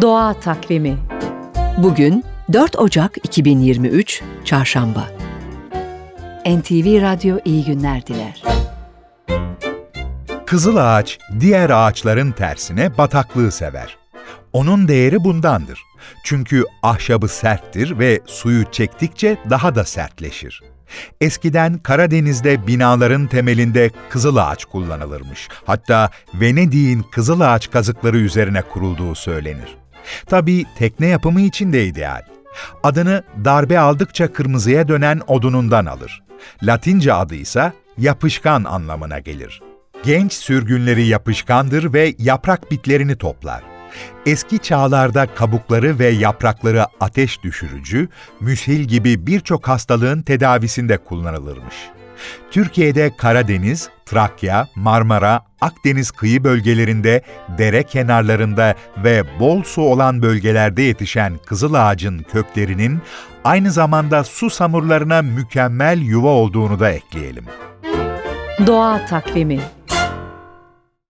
Doğa Takvimi Bugün 4 Ocak 2023 Çarşamba NTV Radyo iyi günler diler. Kızıl ağaç diğer ağaçların tersine bataklığı sever. Onun değeri bundandır. Çünkü ahşabı serttir ve suyu çektikçe daha da sertleşir. Eskiden Karadeniz'de binaların temelinde kızıl ağaç kullanılırmış. Hatta Venedik'in kızıl ağaç kazıkları üzerine kurulduğu söylenir. Tabii tekne yapımı için de ideal. Adını darbe aldıkça kırmızıya dönen odunundan alır. Latince adı ise yapışkan anlamına gelir. Genç sürgünleri yapışkandır ve yaprak bitlerini toplar. Eski çağlarda kabukları ve yaprakları ateş düşürücü, müshil gibi birçok hastalığın tedavisinde kullanılırmış. Türkiye'de Karadeniz, Trakya, Marmara, Akdeniz kıyı bölgelerinde, dere kenarlarında ve bol su olan bölgelerde yetişen kızıl ağacın köklerinin aynı zamanda su samurlarına mükemmel yuva olduğunu da ekleyelim. Doğa Takvimi